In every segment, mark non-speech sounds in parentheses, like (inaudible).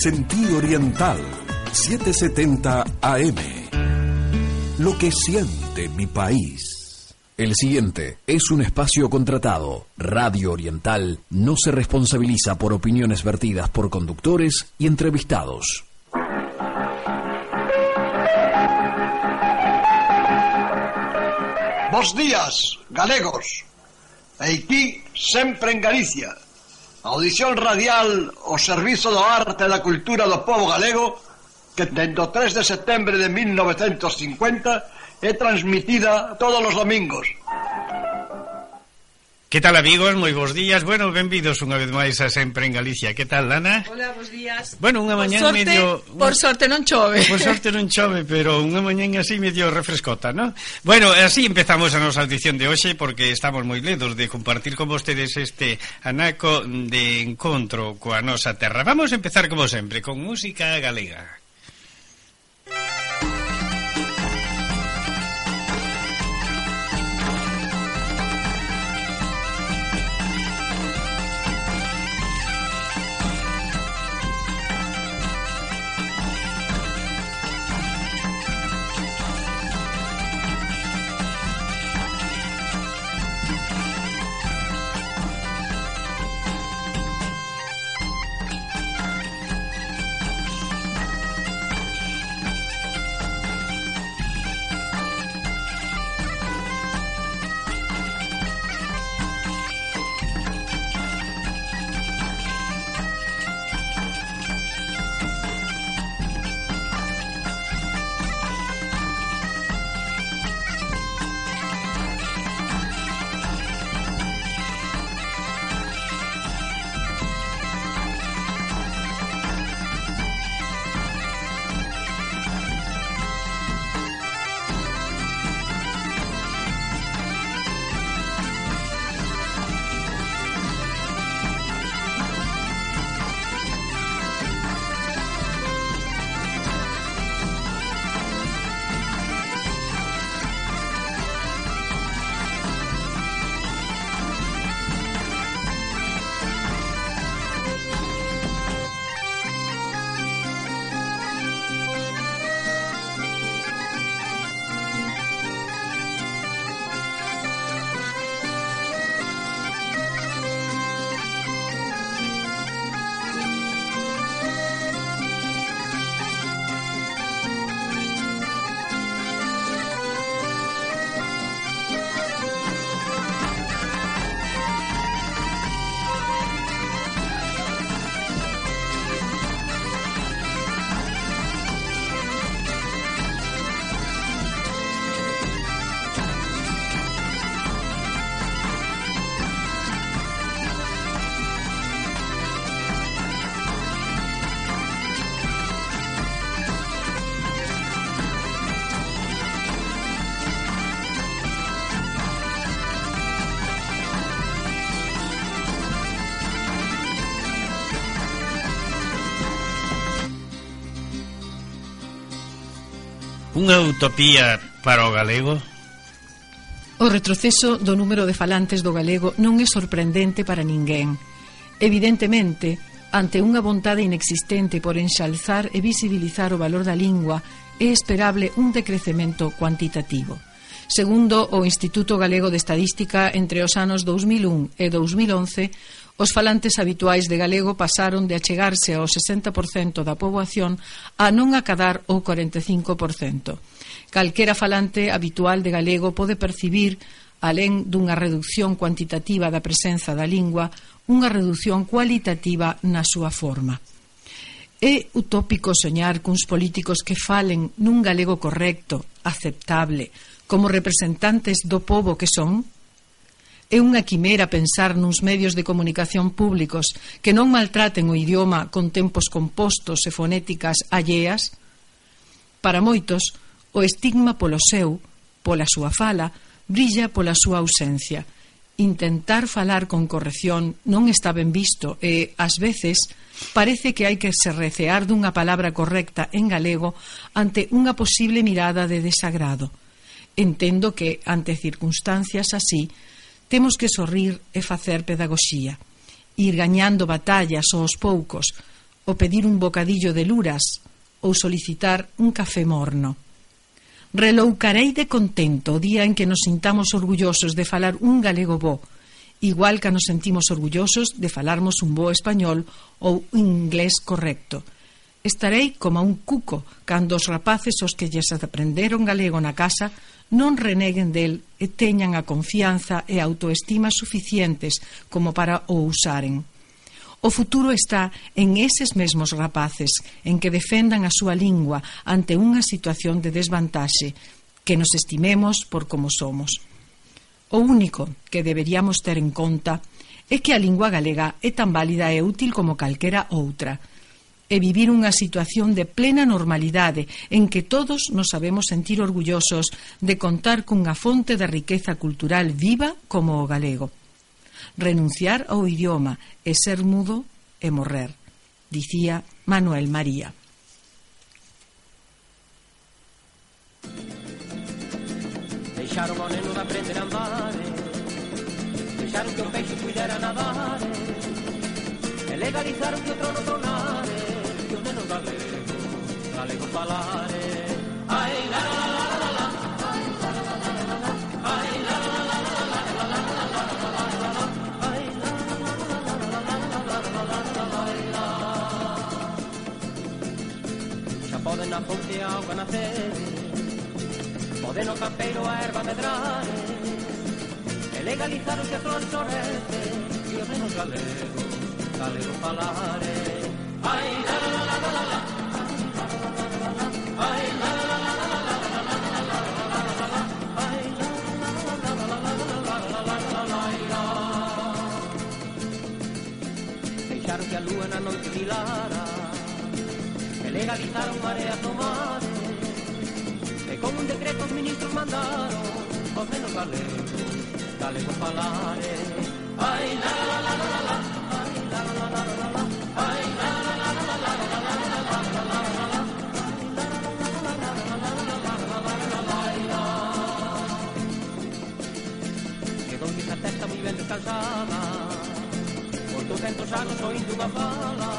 Sentido Oriental, 770 AM. Lo que siente mi país. El siguiente es un espacio contratado. Radio Oriental no se responsabiliza por opiniones vertidas por conductores y entrevistados. Bos días, galegos. Aquí, sempre en Galicia. Audición radial ao servizo do arte e da cultura do povo galego que dende o 3 de setembro de 1950 é transmitida todos os domingos. Que tal, amigos? Moi bons días. Bueno, benvidos unha vez máis a Sempre en Galicia. Que tal, Lana? Hola, bons días. Bueno, unha mañá sorte, medio... Por sorte non chove. Por sorte non chove, pero unha mañá así medio refrescota, non? Bueno, así empezamos a nosa audición de hoxe porque estamos moi ledos de compartir con vostedes este anaco de encontro coa nosa terra. Vamos a empezar, como sempre, con música galega. unha utopía para o galego? O retroceso do número de falantes do galego non é sorprendente para ninguén. Evidentemente, ante unha vontade inexistente por enxalzar e visibilizar o valor da lingua, é esperable un decrecemento cuantitativo. Segundo o Instituto Galego de Estadística, entre os anos 2001 e 2011, Os falantes habituais de galego pasaron de achegarse ao 60% da poboación a non acadar o 45%. Calquera falante habitual de galego pode percibir, alén dunha reducción cuantitativa da presenza da lingua, unha reducción cualitativa na súa forma. É utópico soñar cuns políticos que falen nun galego correcto, aceptable, como representantes do povo que son? É unha quimera pensar nuns medios de comunicación públicos que non maltraten o idioma con tempos compostos e fonéticas alleas? Para moitos, o estigma polo seu, pola súa fala, brilla pola súa ausencia. Intentar falar con corrección non está ben visto e, ás veces, parece que hai que se recear dunha palabra correcta en galego ante unha posible mirada de desagrado. Entendo que, ante circunstancias así, Temos que sorrir e facer pedagoxía, ir gañando batallas aos poucos, ou pedir un bocadillo de luras, ou solicitar un café morno. Reloucarei de contento o día en que nos sintamos orgullosos de falar un galego bo, igual que nos sentimos orgullosos de falarmos un bo español ou un inglés correcto Estarei como un cuco cando os rapaces os que lles aprenderon galego na casa non reneguen del e teñan a confianza e autoestima suficientes como para o usaren. O futuro está en eses mesmos rapaces, en que defendan a súa lingua ante unha situación de desvantaxe, que nos estimemos por como somos. O único que deberíamos ter en conta é que a lingua galega é tan válida e útil como calquera outra, e vivir unha situación de plena normalidade en que todos nos sabemos sentir orgullosos de contar cunha fonte de riqueza cultural viva como o galego. Renunciar ao idioma e ser mudo e morrer, dicía Manuel María. Deixaron o neno de aprender a andar Deixaron que o peixe cuidara nadar E legalizaron que o trono tronare galego, galego falare. Ai, la, la, la, la, la, la. Poden na fonte a auga na sede Poden no campeiro a erva medrare E legalizar o que a flor sorrete E o menos galego, galego falare legalizaron mareas tomadas, que con un decreto los ministros mandaron, por menos galegos, galegos palares. Ay, la, la, la, la, la. calzada Por 200 anos oindo unha fala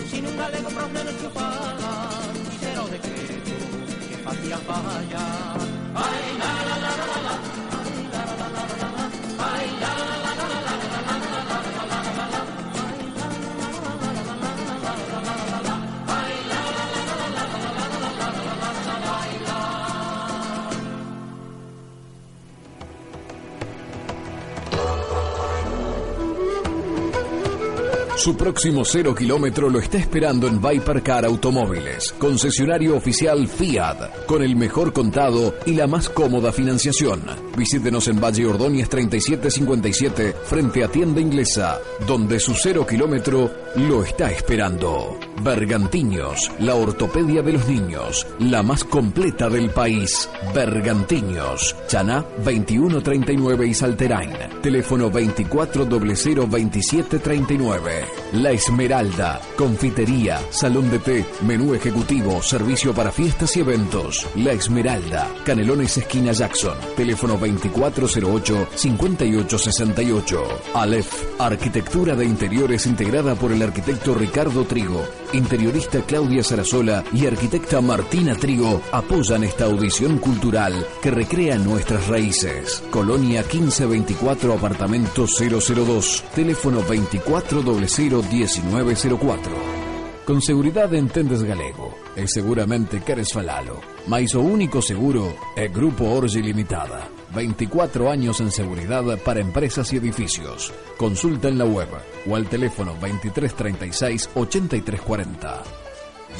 Ensino un galego para os nenos que o falan Quixera o decreto que facía falla. Su próximo cero kilómetro lo está esperando en Car Automóviles, concesionario oficial Fiat, con el mejor contado y la más cómoda financiación. Visítenos en Valle Ordóñez 3757, frente a tienda inglesa, donde su cero kilómetro lo está esperando. Bergantiños, la ortopedia de los niños, la más completa del país. Bergantiños, Chaná 2139 y Salterain, teléfono 24002739. La Esmeralda, confitería, salón de té, menú ejecutivo, servicio para fiestas y eventos. La Esmeralda, Canelones esquina Jackson, teléfono 2408-5868. Aleph, arquitectura de interiores integrada por el arquitecto Ricardo Trigo, interiorista Claudia Sarasola y arquitecta Martina Trigo apoyan esta audición cultural que recrea nuestras raíces. Colonia 1524, apartamento 002, teléfono 24001904. Con seguridad entendes galego e seguramente queres falalo. Mais o único seguro é Grupo Orge Limitada. 24 años en seguridad para empresas y edificios. Consulta en la web o al teléfono 2336 8340.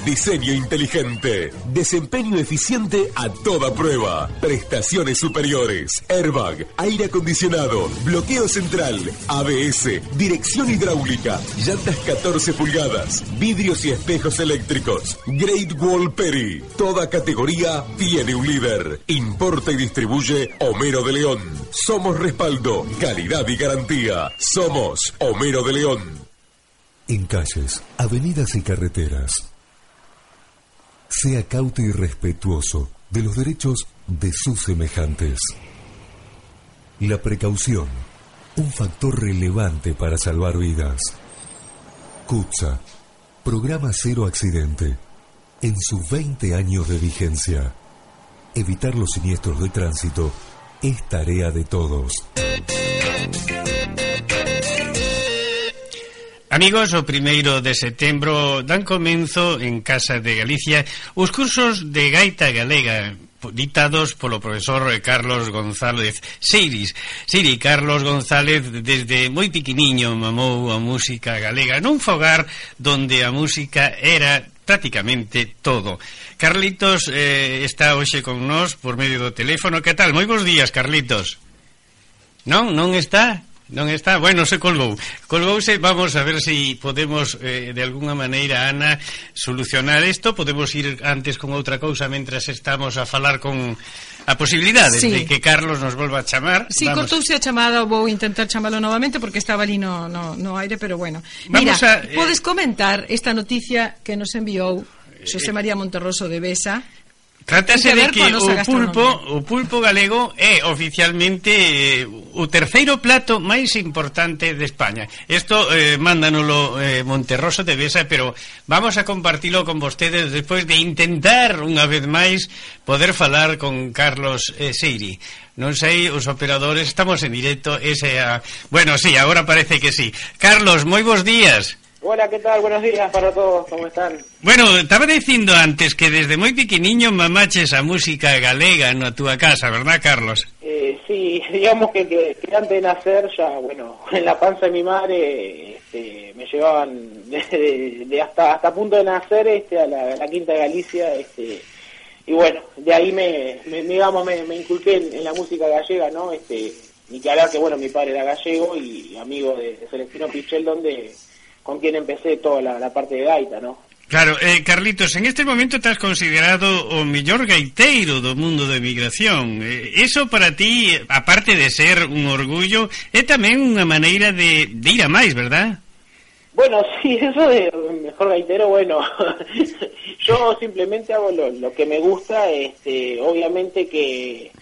Diseño inteligente, desempeño eficiente a toda prueba, prestaciones superiores, airbag, aire acondicionado, bloqueo central, ABS, dirección hidráulica, llantas 14 pulgadas, vidrios y espejos eléctricos, Great Wall Peri, toda categoría tiene un líder. Importa y distribuye Homero de León. Somos respaldo, calidad y garantía. Somos Homero de León. En calles, avenidas y carreteras sea cauto y respetuoso de los derechos de sus semejantes. La precaución, un factor relevante para salvar vidas. CUTSA, Programa Cero Accidente. En sus 20 años de vigencia. Evitar los siniestros de tránsito es tarea de todos. Amigos, o primeiro de setembro dan comenzo en Casa de Galicia os cursos de gaita galega dictados polo profesor Carlos González Seiris. Siri Carlos González desde moi piquiniño mamou a música galega nun fogar donde a música era prácticamente todo. Carlitos eh, está hoxe con nós por medio do teléfono. Que tal? Moi bons días, Carlitos. Non, non está? Non está, bueno, se colgou. Colgouse, vamos a ver se si podemos eh, de algunha maneira, Ana, solucionar isto. Podemos ir antes con outra cousa mentras estamos a falar con a posibilidade sí. de que Carlos nos volva a chamar. Si, sí, cortouse a chamada, vou intentar chamalo novamente porque estaba ali no, no, no aire, pero bueno. Mira, vamos a, eh... podes comentar esta noticia que nos enviou Xosé eh, María Monterroso de Besa Trátase de que o pulpo, o pulpo galego é oficialmente eh, o terceiro plato máis importante de España. Isto eh, mándanolo eh, Monterroso de Besa, pero vamos a compartilo con vostedes despois de intentar unha vez máis poder falar con Carlos eh, Seiri. Non sei, os operadores, estamos en directo, ese a... Bueno, sí, agora parece que sí. Carlos, moi bons días. Hola, ¿qué tal? Buenos días para todos, ¿cómo están? Bueno, estaba dicindo antes que desde moi pequeniño mamaches a música galega na túa casa, verdad, Carlos? Eh, sí, (laughs) digamos que, que, que, antes de nacer ya, bueno, (laughs) en la panza de mi madre este, me llevaban (laughs) de, de, de hasta hasta punto de nacer este, a, la, a la Quinta de Galicia, este, y bueno, de ahí me, me digamos, me, me inculqué en, en, la música gallega, ¿no? Este, ni que hablar que, bueno, mi padre era gallego y amigo de, de Celestino Pichel, donde con quien empecé toda la, la parte de gaita, ¿no? Claro, eh, Carlitos, en este momento estás considerado o mellor gaiteiro do mundo de emigración. Eh, eso para ti, aparte de ser un orgullo, é tamén unha maneira de, de ir a máis, verdad? Bueno, (laughs) sí, eso de mejor gaitero, bueno, (laughs) yo simplemente hago lo, lo que me gusta, este, obviamente que,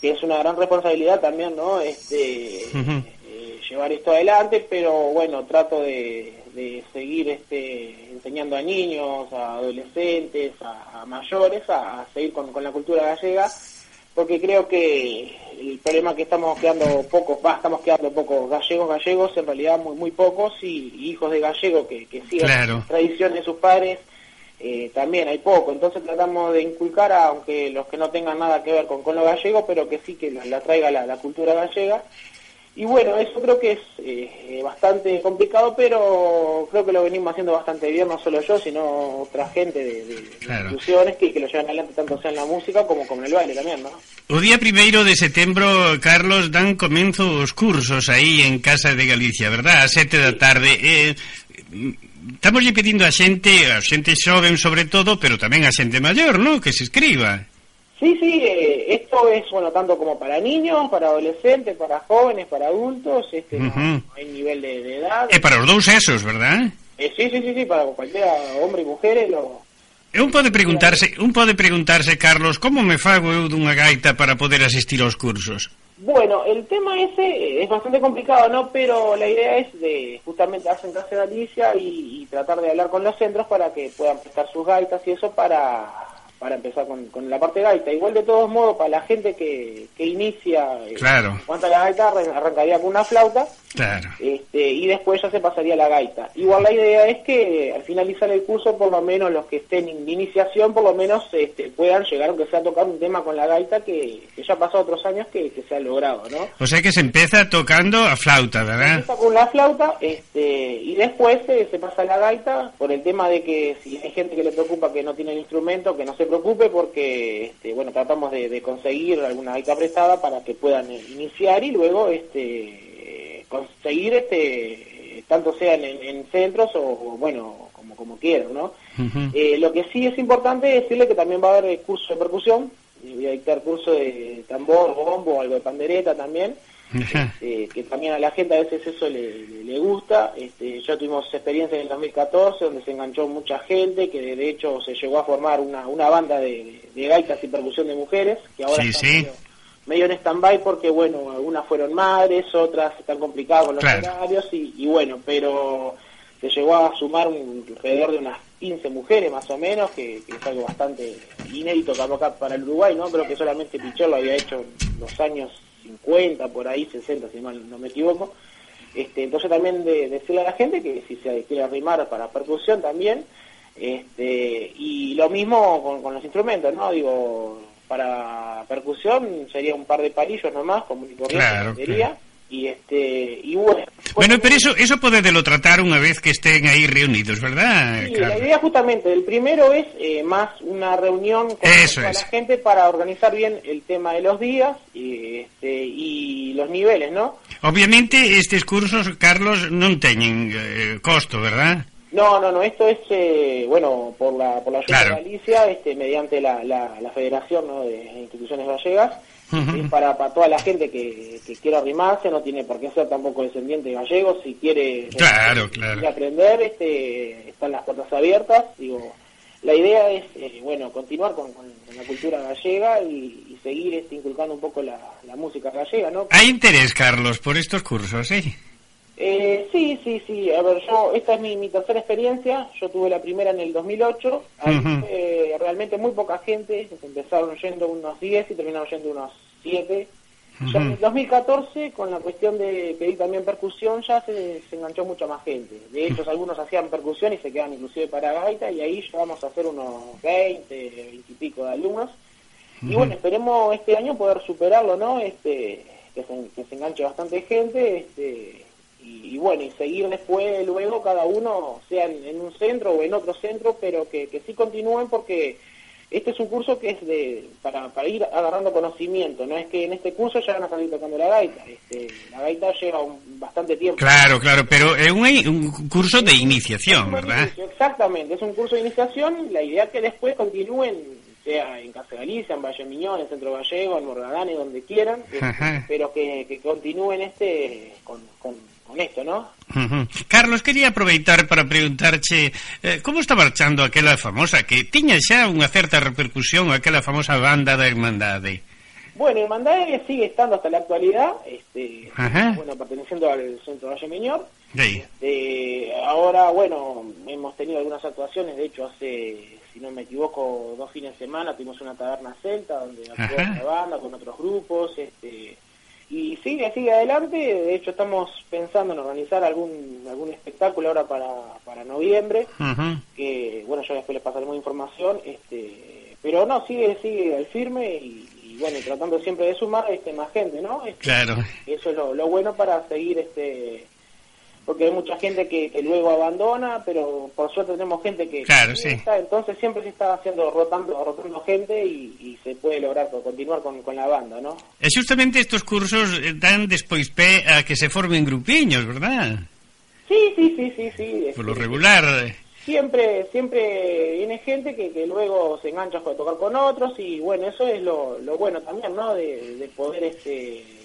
que es una gran responsabilidad también, ¿no? Este, uh -huh llevar esto adelante, pero bueno, trato de, de seguir este, enseñando a niños, a adolescentes, a, a mayores, a, a seguir con, con, la cultura gallega, porque creo que el problema que estamos quedando pocos, va, estamos quedando pocos gallegos gallegos, en realidad muy muy pocos, y, y hijos de gallegos que, que sigan claro. las tradiciones de sus padres, eh, también hay poco, entonces tratamos de inculcar, a, aunque los que no tengan nada que ver con, con lo gallego, pero que sí que la, la traiga la, la cultura gallega, Y bueno, eso creo que es eh, bastante complicado, pero creo que lo venimos haciendo bastante bien, no solo yo, sino otra gente de, de claro. instituciones que, que, lo llevan adelante tanto sea en la música como, como en el baile también, ¿no? O día primeiro de setembro, Carlos, dan comenzo os cursos aí en Casa de Galicia, verdad? A sete da tarde. Eh, estamos lle pedindo a xente, a xente xoven sobre todo, pero tamén a xente maior, ¿no? Que se escriba. Sí, sí, eh, esto es, bueno, tanto como para niños, para adolescentes, para jóvenes, para adultos, este, uh -huh. no, hay nivel de, de edad. Eh, para os dous esos, verdad? Eh, sí, sí, sí, sí, para cualquiera, hombre y mujeres, lo... Un pode preguntarse, un pode preguntarse, Carlos, como me fago eu dunha gaita para poder asistir aos cursos? Bueno, el tema ese es bastante complicado, ¿no? Pero la idea es de justamente hacer en Galicia y, y tratar de hablar con los centros para que puedan prestar sus gaitas y eso para para empezar con, con, la parte gaita. Igual de todos modos, para la gente que, que inicia eh, claro. en cuanto a la gaita, arrancaría con una flauta claro. este, y después ya se pasaría a la gaita. Igual la idea es que al finalizar el curso, por lo menos los que estén en iniciación, por lo menos este, puedan llegar, aunque sea a tocar un tema con la gaita que, que ya pasó otros años que, que, se ha logrado, ¿no? O sea que se empieza tocando a flauta, ¿verdad? Se empieza con la flauta este, y después se, se pasa a la gaita por el tema de que si hay gente que le preocupa que no tiene el instrumento, que no se preocupe porque, este, bueno, tratamos de, de, conseguir alguna gaita prestada para que puedan iniciar y luego este, conseguir, este, tanto sea en, en centros o, bueno, como, como quieran, ¿no? Uh -huh. eh, lo que sí es importante decirle que también va a haber curso de percusión, voy a dictar curso de tambor, bombo, algo de pandereta también, este, que también a la gente a veces eso le, le, le, gusta. Este, ya tuvimos experiencia en el 2014 donde se enganchó mucha gente, que de hecho se llegó a formar una, una banda de, de gaitas y percusión de mujeres, que ahora sí, está sí. Medio, medio, en stand-by porque, bueno, algunas fueron madres, otras están complicadas con los claro. horarios y, y, bueno, pero se llegó a sumar un, alrededor de unas 15 mujeres más o menos, que, que es algo bastante inédito acá para el Uruguay, ¿no? Creo que solamente Pichot lo había hecho en los años 50, por ahí, 60, si mal no me equivoco. Este, entonces también de, decirle a la gente que si se quiere arrimar para percusión también, este, y lo mismo con, con los instrumentos, ¿no? Digo, para percusión sería un par de palillos nomás, como y corriente, Claro, sería, y este, y bueno. Bueno, pero eso eso podedelo tratar unha vez que estén aí reunidos, verdad? Sí, la idea justamente, el primero es eh, más una reunión con Eso toda es. la gente para organizar bien el tema de los días y, este, y los niveles, ¿no? Obviamente estes cursos, Carlos, non teñen eh, costo, verdad? No, no, no, esto es, eh, bueno, por la, por la Claro. de Galicia, este, mediante la, la, la Federación ¿no? de Instituciones Gallegas, es para, para toda la gente que, que quiera arrimarse, no tiene por qué ser tampoco descendiente de gallegos, si quiere Claro, eh, claro. a aprender, este, están las puertas abiertas, digo, la idea es, eh, bueno, continuar con, con- con la cultura gallega y, y seguir este, inculcando un poco la, la música gallega, ¿no? Hai interés, Carlos, por estos cursos, ¿eh? Eh, sí, sí, sí. A ver, yo, esta es mi, mi tercera experiencia. Yo tuve la primera en el 2008. Ahí Ujú. fue realmente muy poca gente. Empezaron yendo unos 10 y terminaron yendo unos 7. Ya en el 2014, con la cuestión de pedir también percusión, ya se, se enganchó mucha más gente. De hecho, algunos hacían percusión y se quedaban inclusive para gaita, y ahí llegamos a hacer unos 20, 20 y pico de alumnos. Y bueno, esperemos este año poder superarlo, ¿no? Este, que se, que se enganche bastante gente, este, y, y bueno, y seguir después, luego cada uno, sea en, en un centro o en otro centro, pero que, que sí continúen porque este es un curso que es de para, para ir agarrando conocimiento, no es que en este curso ya van a salir tocando la gaita, este, la gaita lleva un, bastante tiempo. Claro, claro, pero é un, un curso de iniciación, Es verdad? inicio, Exactamente, es un curso de iniciación, la idea es que después continúen, sea en Casa Galicia, en Valle Miñón, en Centro Gallego, en Morgadane, donde quieran, Ajá. pero que, que continúen este con, con, con esto, ¿no? Carlos, quería aproveitar para preguntarche eh, como está marchando aquela famosa que tiña xa unha certa repercusión aquela famosa banda da Irmandade. Bueno, Hermandad sigue estando hasta la actualidad, este, Ajá. bueno, perteneciendo al Centro Valle Miñón. Sí. Este, ahora, bueno, hemos tenido algunas actuaciones, de hecho hace, si no me equivoco, dos fines de semana tuvimos una taberna celta donde actuó la banda con otros grupos, este, y sigue, sigue adelante, de hecho estamos pensando en organizar algún, algún espectáculo ahora para, para noviembre, que bueno, yo después les pasaré más información, este, pero no, sigue, sigue al firme y, y, bueno, tratando siempre de sumar este más gente, ¿no? Este, Claro. eso es lo, lo bueno para seguir este porque hay mucha gente que, que luego abandona pero por suerte tenemos gente que Claro, sí. está, entonces siempre se está haciendo rotando rotando gente y, y se puede lograr co- continuar con, con la banda no E xustamente estos cursos eh, dan despois pé a que se formen grupiños, verdad? sí sí sí sí sí Por lo regular. eh, siempre siempre viene gente que, que luego se engancha para tocar con otros y bueno eso es lo, lo bueno también no de, de poder este a-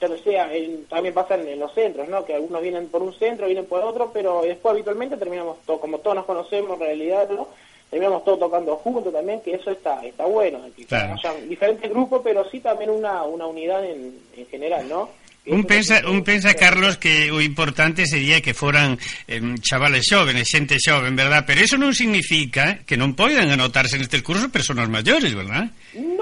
ya no sea en- también pasa en, los centros no que algunos vienen por un centro vienen por otro pero después habitualmente terminamos todo como todos nos conocemos en realidad no terminamos todos tocando juntos también que eso está está bueno que Claro. haya diferentes grupos pero sí también una una unidad en, en general no Un pensa, un pensa, Carlos, que o importante sería que foran em, chavales xóvenes, xente xoven, verdad? Pero eso non significa que non poidan anotarse nestes cursos personas maiores, verdad?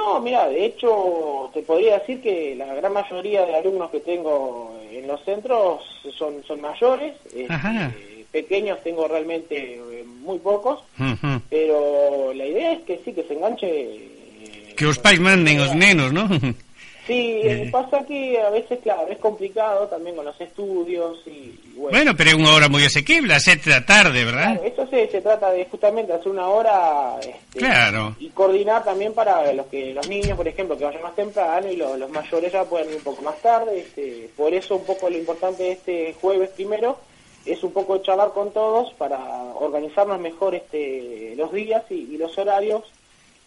No, mira, de hecho te podría decir que la gran mayoría de alumnos que tengo en los centros son, son mayores, este, pequeños tengo realmente eh, muy pocos, pero la idea es que sí, que se enganche. eh, Que os pais manden os nenos, ¿no? (laughs) Sí, eh, pasa que a veces, claro, es complicado también con los estudios y, y bueno. Bueno, pero é unha hora moi asequible, a sete da tarde, verdad? Claro, esto se, se trata de justamente hacer una hora este, Claro. y coordinar también para los que los niños, por ejemplo, que vayan más temprano y los, los mayores ya pueden ir un poco más tarde. Este, por eso un poco lo importante de este jueves primero es un poco charlar con todos para organizarnos mejor este, los días y, y los horarios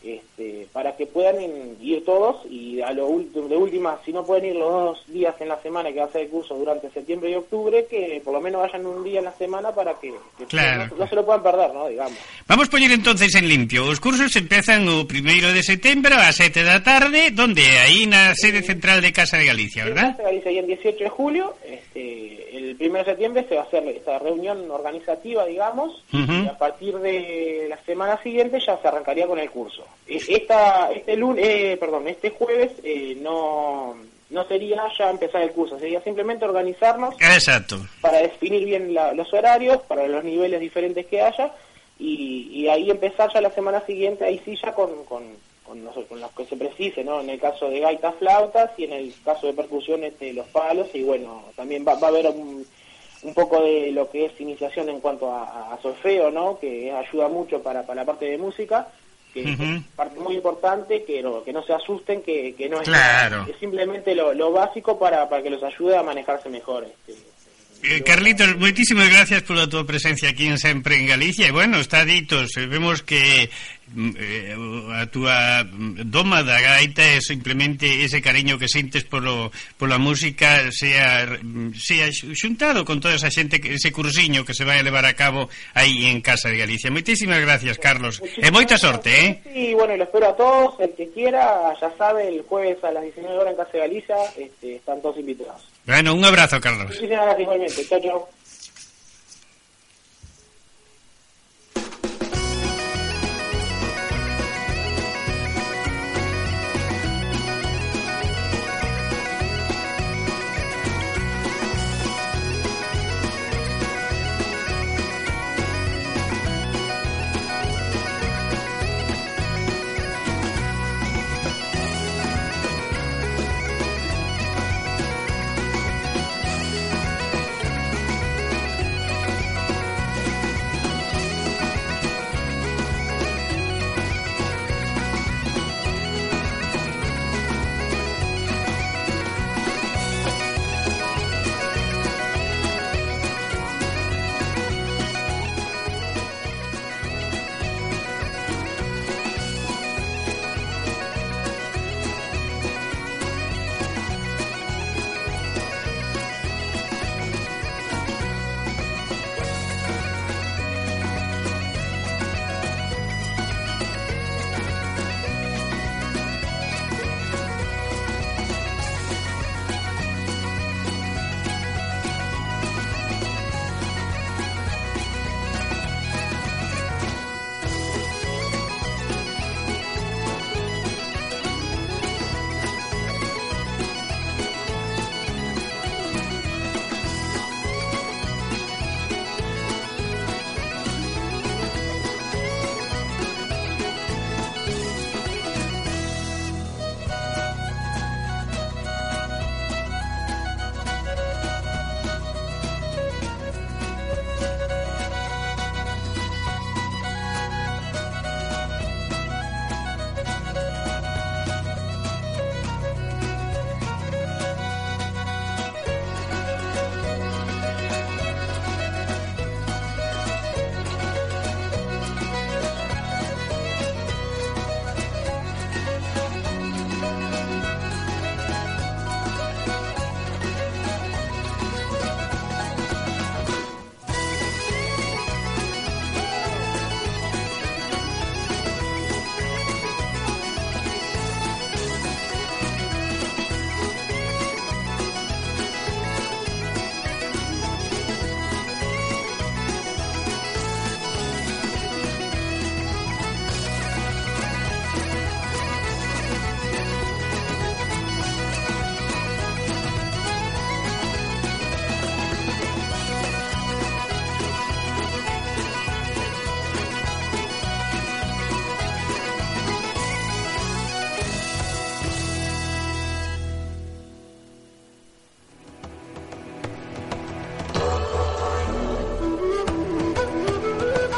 este, para que puedan ir todos y a lo último, de última, si no pueden ir los dos días en la semana que va a ser el curso durante septiembre y octubre, que por lo menos vayan un día en la semana para que, que Claro. no, no se lo puedan perder, ¿no? Digamos. Vamos poñer entonces en limpio. Os cursos empezan o primeiro de setembro a sete da tarde, donde aí na sede central de Casa de Galicia, verdad? Casa Galicia y el 18 de julio, este, el 1 de septiembre se va a hacer esta reunión organizativa, digamos, y a partir de la semana siguiente ya se arrancaría con el curso. E- Esta, este lunes, eh, perdón, este jueves eh, no, no sería ya empezar el curso, sería simplemente organizarnos Exacto. para definir bien la- los horarios, para los niveles diferentes que haya, y, y ahí empezar ya la semana siguiente, ahí sí ya con, con, con, los, con los que se precise, ¿no? En el caso de gaitas, flautas, y en el caso de percusión, este, los palos, y bueno, también va, va a haber un, un poco de lo que es iniciación en cuanto a, a solfeo, ¿no? Que ayuda mucho para, para la parte de música, que es parte muy importante, que no, que no se asusten, que, que no es, Claro. es simplemente lo, lo básico para, para que los ayude a manejarse mejor. Este, Eh, Carlitos, moitísimas gracias pola túa presencia aquí en Sempre en Galicia E bueno, está ditos, vemos que mm, eh, a túa mm, doma da gaita é simplemente ese cariño que sintes polo, pola música sea, mm, sea xuntado con toda esa xente que ese cursiño que se vai a levar a cabo aí en Casa de Galicia. Moitísimas gracias, Carlos. Muchísimas e moita sorte, eh? Sí, bueno, lo espero a todos, el que quiera, ya sabe, el jueves a las 19 horas en Casa de Galicia, este, están todos invitados. Bueno, un abrazo, Carlos.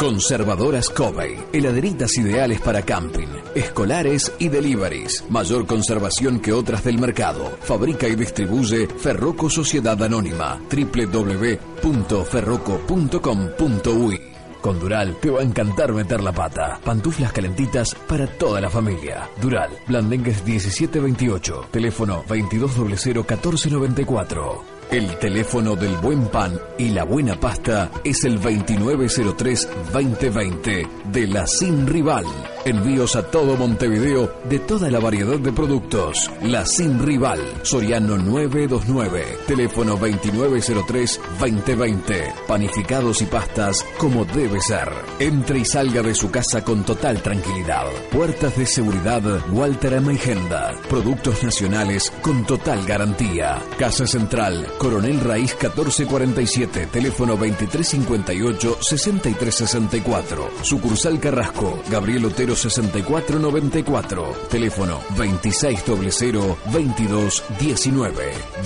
Conservadoras Covey, heladeritas ideales para camping, escolares y deliveries. Mayor conservación que otras del mercado. Fabrica y distribuye Ferroco Sociedad Anónima. www.ferroco.com.uy Con Dural te va a encantar meter la pata. Pantuflas calentitas para toda la familia. Dural, Blandengues 1728, teléfono 22001494. El teléfono del buen pan y la buena pasta es el 2903-2020 de la Sin Rival Envíos a todo Montevideo de toda la variedad de productos. La Sin Rival, Soriano 929, teléfono 2903-2020. Panificados y pastas como debe ser. Entre y salga de su casa con total tranquilidad. Puertas de seguridad Walter Amaigenda. Productos nacionales con total garantía. Casa Central, Coronel Raíz 1447, teléfono 2358-6364. Sucursal Carrasco, Gabriel Otero 6494, teléfono 2600-2219.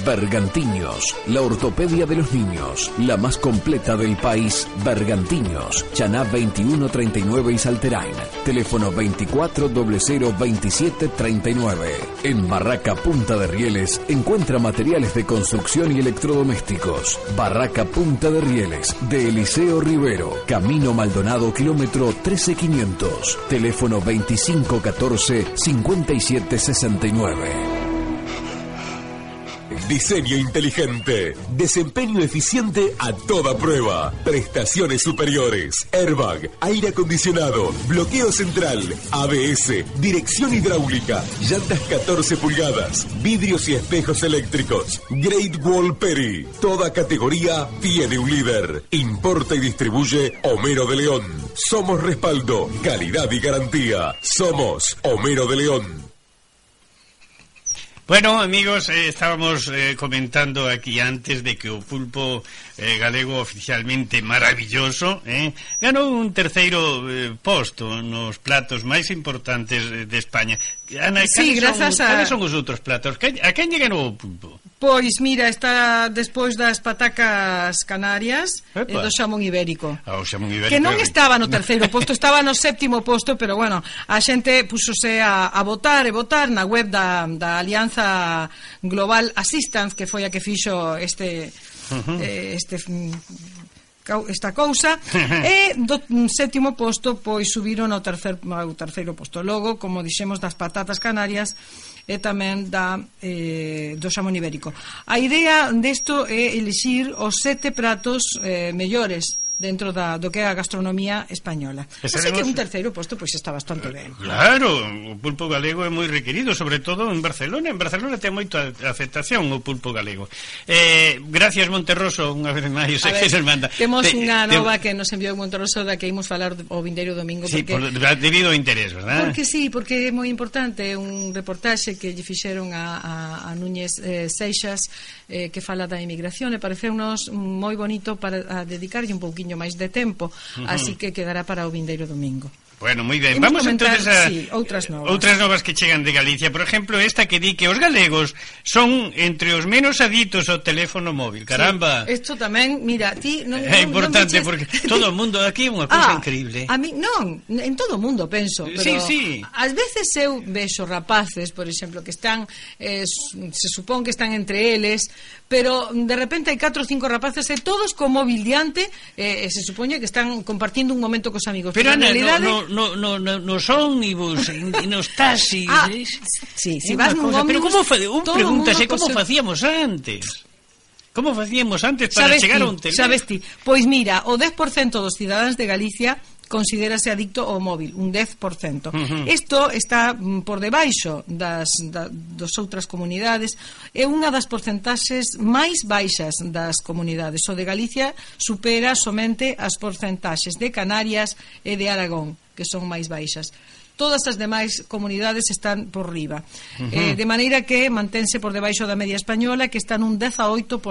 Bergantiños, la ortopedia de los niños, la más completa del país. Bergantiños, Chaná 2139 y Salterain, teléfono 24002739. En Barraca Punta de Rieles encuentra materiales de construcción y electrodomésticos. Barraca Punta de Rieles, de Eliseo Rivero, Camino Maldonado, kilómetro 13500, teléfono 2514-5769. Diseño inteligente, desempeño eficiente a toda prueba, prestaciones superiores, airbag, aire acondicionado, bloqueo central, ABS, dirección hidráulica, llantas 14 pulgadas, vidrios y espejos eléctricos, Great Wall Peri, toda categoría tiene un líder. Importa y distribuye Homero de León. Somos respaldo, calidad y garantía. Somos Homero de León. Bueno, amigos, eh, estábamos eh, comentando aquí antes de que o pulpo eh, galego oficialmente maravilloso eh, ganou un terceiro posto nos platos máis importantes de España. Ana, sí, grazas son, a... Cales son os outros platos? A quen llegan o pulpo? Pois, mira, está despois das patacas canarias Epa. e do xamón ibérico. Ah, o xamón ibérico. Que non estaba no (laughs) terceiro posto, estaba no séptimo posto, pero bueno, a xente púsose a, a votar e votar na web da, da Alianza Global Assistance, que foi a que fixo este... Uh eh, -huh. este esta cousa. (laughs) E do mm, sétimo posto pois subiron ao tercer ao terceiro posto. Logo como dixemos das patatas canarias e tamén da eh, do xamón ibérico. A idea desto é elixir os sete pratos eh, mellores dentro da, do que é a gastronomía española. Así que un terceiro posto pois está bastante eh, ben. Claro, o pulpo galego é moi requerido, sobre todo en Barcelona. En Barcelona ten moita afectación o pulpo galego. Eh, gracias Monterroso unha vez máis, A (laughs) que se manda. Temos te, unha nova te... que nos enviou Monterroso da que imos falar o vindeiro domingo sí, porque por, debido ao interés, ¿verdad? Porque sí, porque é moi importante un reportaxe que lle fixeron a, a, a Núñez eh, Seixas eh, que fala da inmigración e pareceunos moi bonito para a dedicarlle un pouquiño poquinho máis de tempo, así que quedará para o vindeiro domingo. Bueno, moi ben. Vamos entonces a sí, outras novas. Outras novas que chegan de Galicia. Por exemplo, esta que di que os galegos son entre os menos aditos ao teléfono móvil. Caramba. Sí, isto tamén, mira, ti non (laughs) É importante non porque todo o mundo aquí é unha cousa ah, increíble. A mí non, en todo o mundo penso, pero sí, sí. ás veces eu vexo rapaces, por exemplo, que están eh, se supón que están entre eles, pero de repente hai 4 ou 5 rapaces e todos co móvil diante, eh, se supoñe que están compartindo un momento cos amigos. Pero, pero Ana, realidade... no, no, no, no, no, nos ómnibus, nos taxis. Ah, sí, si vas nun ómnibus... Pero como fa, un pregúntase como se... facíamos antes. Como facíamos antes para sabes chegar ti, a un teléfono? Sabes ti, pois mira, o 10% dos cidadáns de Galicia considerase adicto ao móvil, un 10%. Uh -huh. Isto está mm, por debaixo das, da, dos outras comunidades, é unha das porcentaxes máis baixas das comunidades. O de Galicia supera somente as porcentaxes de Canarias e de Aragón, que son máis baixas todas as demais comunidades están por riba. Uh -huh. eh, de maneira que mantense por debaixo da media española que está nun 18%.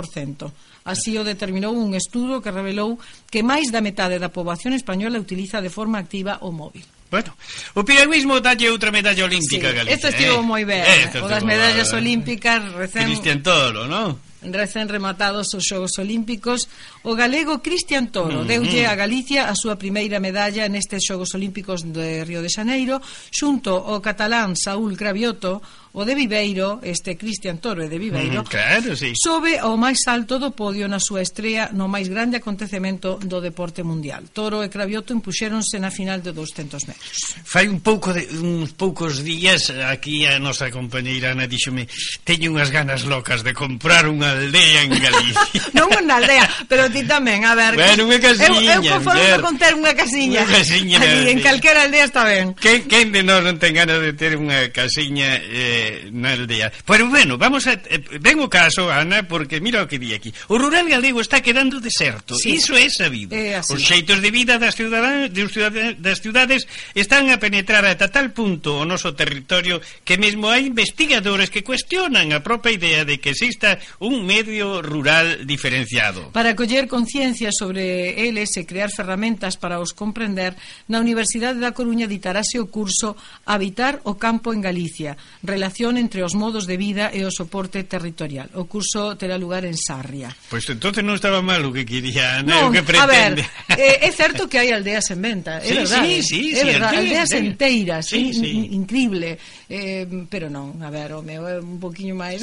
Así o determinou un estudo que revelou que máis da metade da poboación española utiliza de forma activa o móvil. Bueno, o piragüismo dalle outra medalla olímpica sí, Galicia. Isto estivo eh? moi ben. Eh, o das medallas olímpicas recén Cristian Toro, non? recén rematados os Xogos Olímpicos, o galego Cristian Toro mm-hmm. deulle a Galicia a súa primeira medalla nestes Xogos Olímpicos de Río de Xaneiro, xunto ao catalán Saúl Gravioto, o de Viveiro, este Cristian Torre de Viveiro, mm, claro, sí. sobe ao máis alto do podio na súa estrea no máis grande acontecemento do deporte mundial. Toro e Cravioto impuxéronse na final de 200 metros. Fai un pouco de, uns poucos días aquí a nosa compañeira Ana díxome teño unhas ganas locas de comprar unha aldea en Galicia. (laughs) non unha aldea, pero ti tamén, a ver. Bueno, unha casiña. Eu, eu conformo con ter unha casiña. Unha casiña. Ali, en calquera aldea está ben. Quen, quen de nós non ten ganas de ter unha casiña eh, na aldea. Pero bueno, vamos a... Eh, ven o caso, Ana, porque mira o que di aquí. O rural galego está quedando deserto. Sí. Iso é sabido. Eh, así. Os xeitos de vida das, ciudadanas de ciudades, das ciudades están a penetrar ata tal punto o noso territorio que mesmo hai investigadores que cuestionan a propia idea de que exista un medio rural diferenciado. Para coller conciencia sobre eles e crear ferramentas para os comprender, na Universidade da Coruña ditarase o curso Habitar o campo en Galicia, relación relación entre os modos de vida e o soporte territorial. O curso terá lugar en Sarria. Pois pues entonces non estaba mal o que quería, non, no, o que pretende. A ver, eh, é certo que hai aldeas en venta, é sí, verdade. Sí, sí, é sí, sí, aldeas sí, enteiras, sí, in, sí. increíble. Eh, pero non, a ver, o meu é un poquinho máis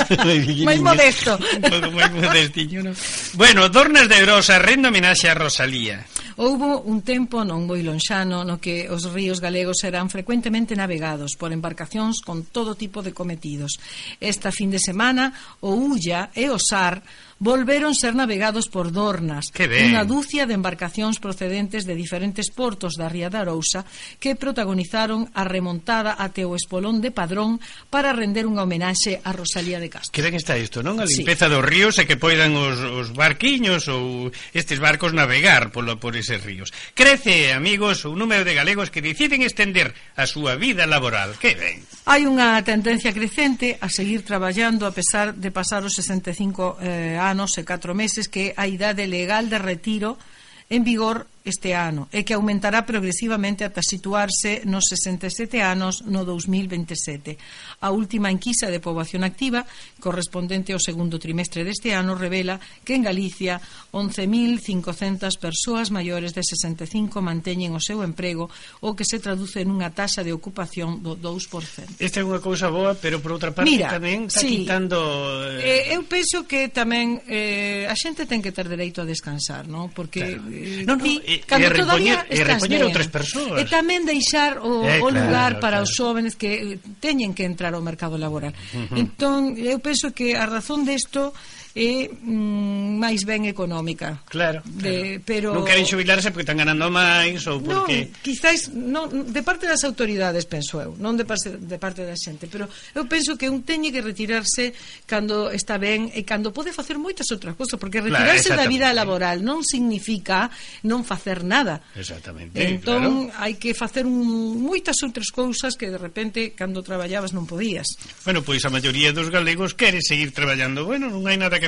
(laughs) máis modesto. un pouco máis modestiño, non? Bueno, Dornas de Grosa, rendo homenaxe a Rosalía. Houbo un tempo non moi lonxano no que os ríos galegos eran frecuentemente navegados por embarcacións con todo tipo de cometidos. Esta fin de semana, o ULLA e o SAR volveron ser navegados por Dornas, unha dúcia de embarcacións procedentes de diferentes portos da Ría da Arousa que protagonizaron a remontada até o espolón de Padrón para render unha homenaxe a Rosalía de Castro. Que ben está isto, non? A limpeza sí. dos ríos e que poidan os, os barquiños ou estes barcos navegar polo, por eses ríos. Crece, amigos, o número de galegos que deciden estender a súa vida laboral. Que ben. Hai unha tendencia crecente a seguir traballando a pesar de pasar os 65 eh, anos e 4 meses que é a idade legal de retiro en vigor este ano e que aumentará progresivamente ata situarse nos 67 anos no 2027. A última enquisa de poboación activa, correspondente ao segundo trimestre deste ano, revela que en Galicia 11.500 persoas maiores de 65 manteñen o seu emprego, o que se traduce nunha taxa de ocupación do 2%. Esta é unha cousa boa, pero por outra parte Mira, tamén está sí, quitando... Eh, eh... Eu penso que tamén eh, a xente ten que ter dereito a descansar, non? Porque... Claro. Eh, non, non, ti, eh, e, cando e repoñer, e repoñer outras persoas. E tamén deixar o, eh, o lugar para claro. os xóvenes que teñen que entrar ao mercado laboral. Uh -huh. Entón, eu penso que a razón desto de é mm, máis ben económica. Claro. De, claro. Pero... Non queren xubilarse porque están ganando máis ou porque... Non, quizáis, non, de parte das autoridades, penso eu, non de parte, de parte da xente, pero eu penso que un teñe que retirarse cando está ben e cando pode facer moitas outras cousas, porque retirarse claro, da vida laboral non significa non facer nada. Exactamente. Entón, claro. hai que facer un, moitas outras cousas que de repente, cando traballabas, non podías. Bueno, pois a maioría dos galegos quere seguir traballando. Bueno, non hai nada que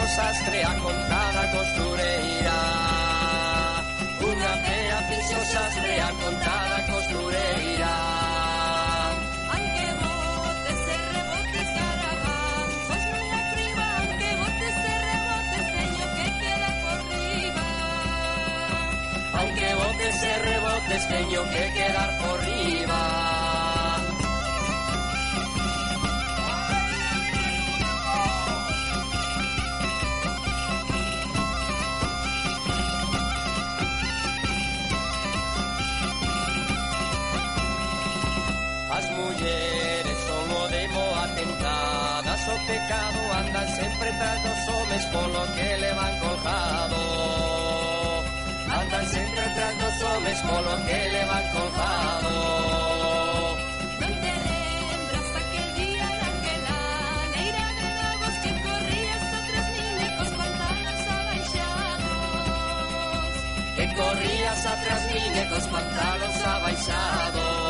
pera Piso sastre a contada costureira Unha pera, piso sastre a contada costureira Aunque botes e rebotes garabazos Non la criba Aunque botes e rebotes Teño que quedar por riba Aunque botes e rebotes Teño que quedar por riba pecado andan sempre tras dos homes polo que le van colgado. Andan sempre tras dos homes polo que le van colgado. Non te lembras aquel día naquela neira de lagos que corrías atrás minecos pantanos abaixados que corrías atrás minecos pantanos abaixados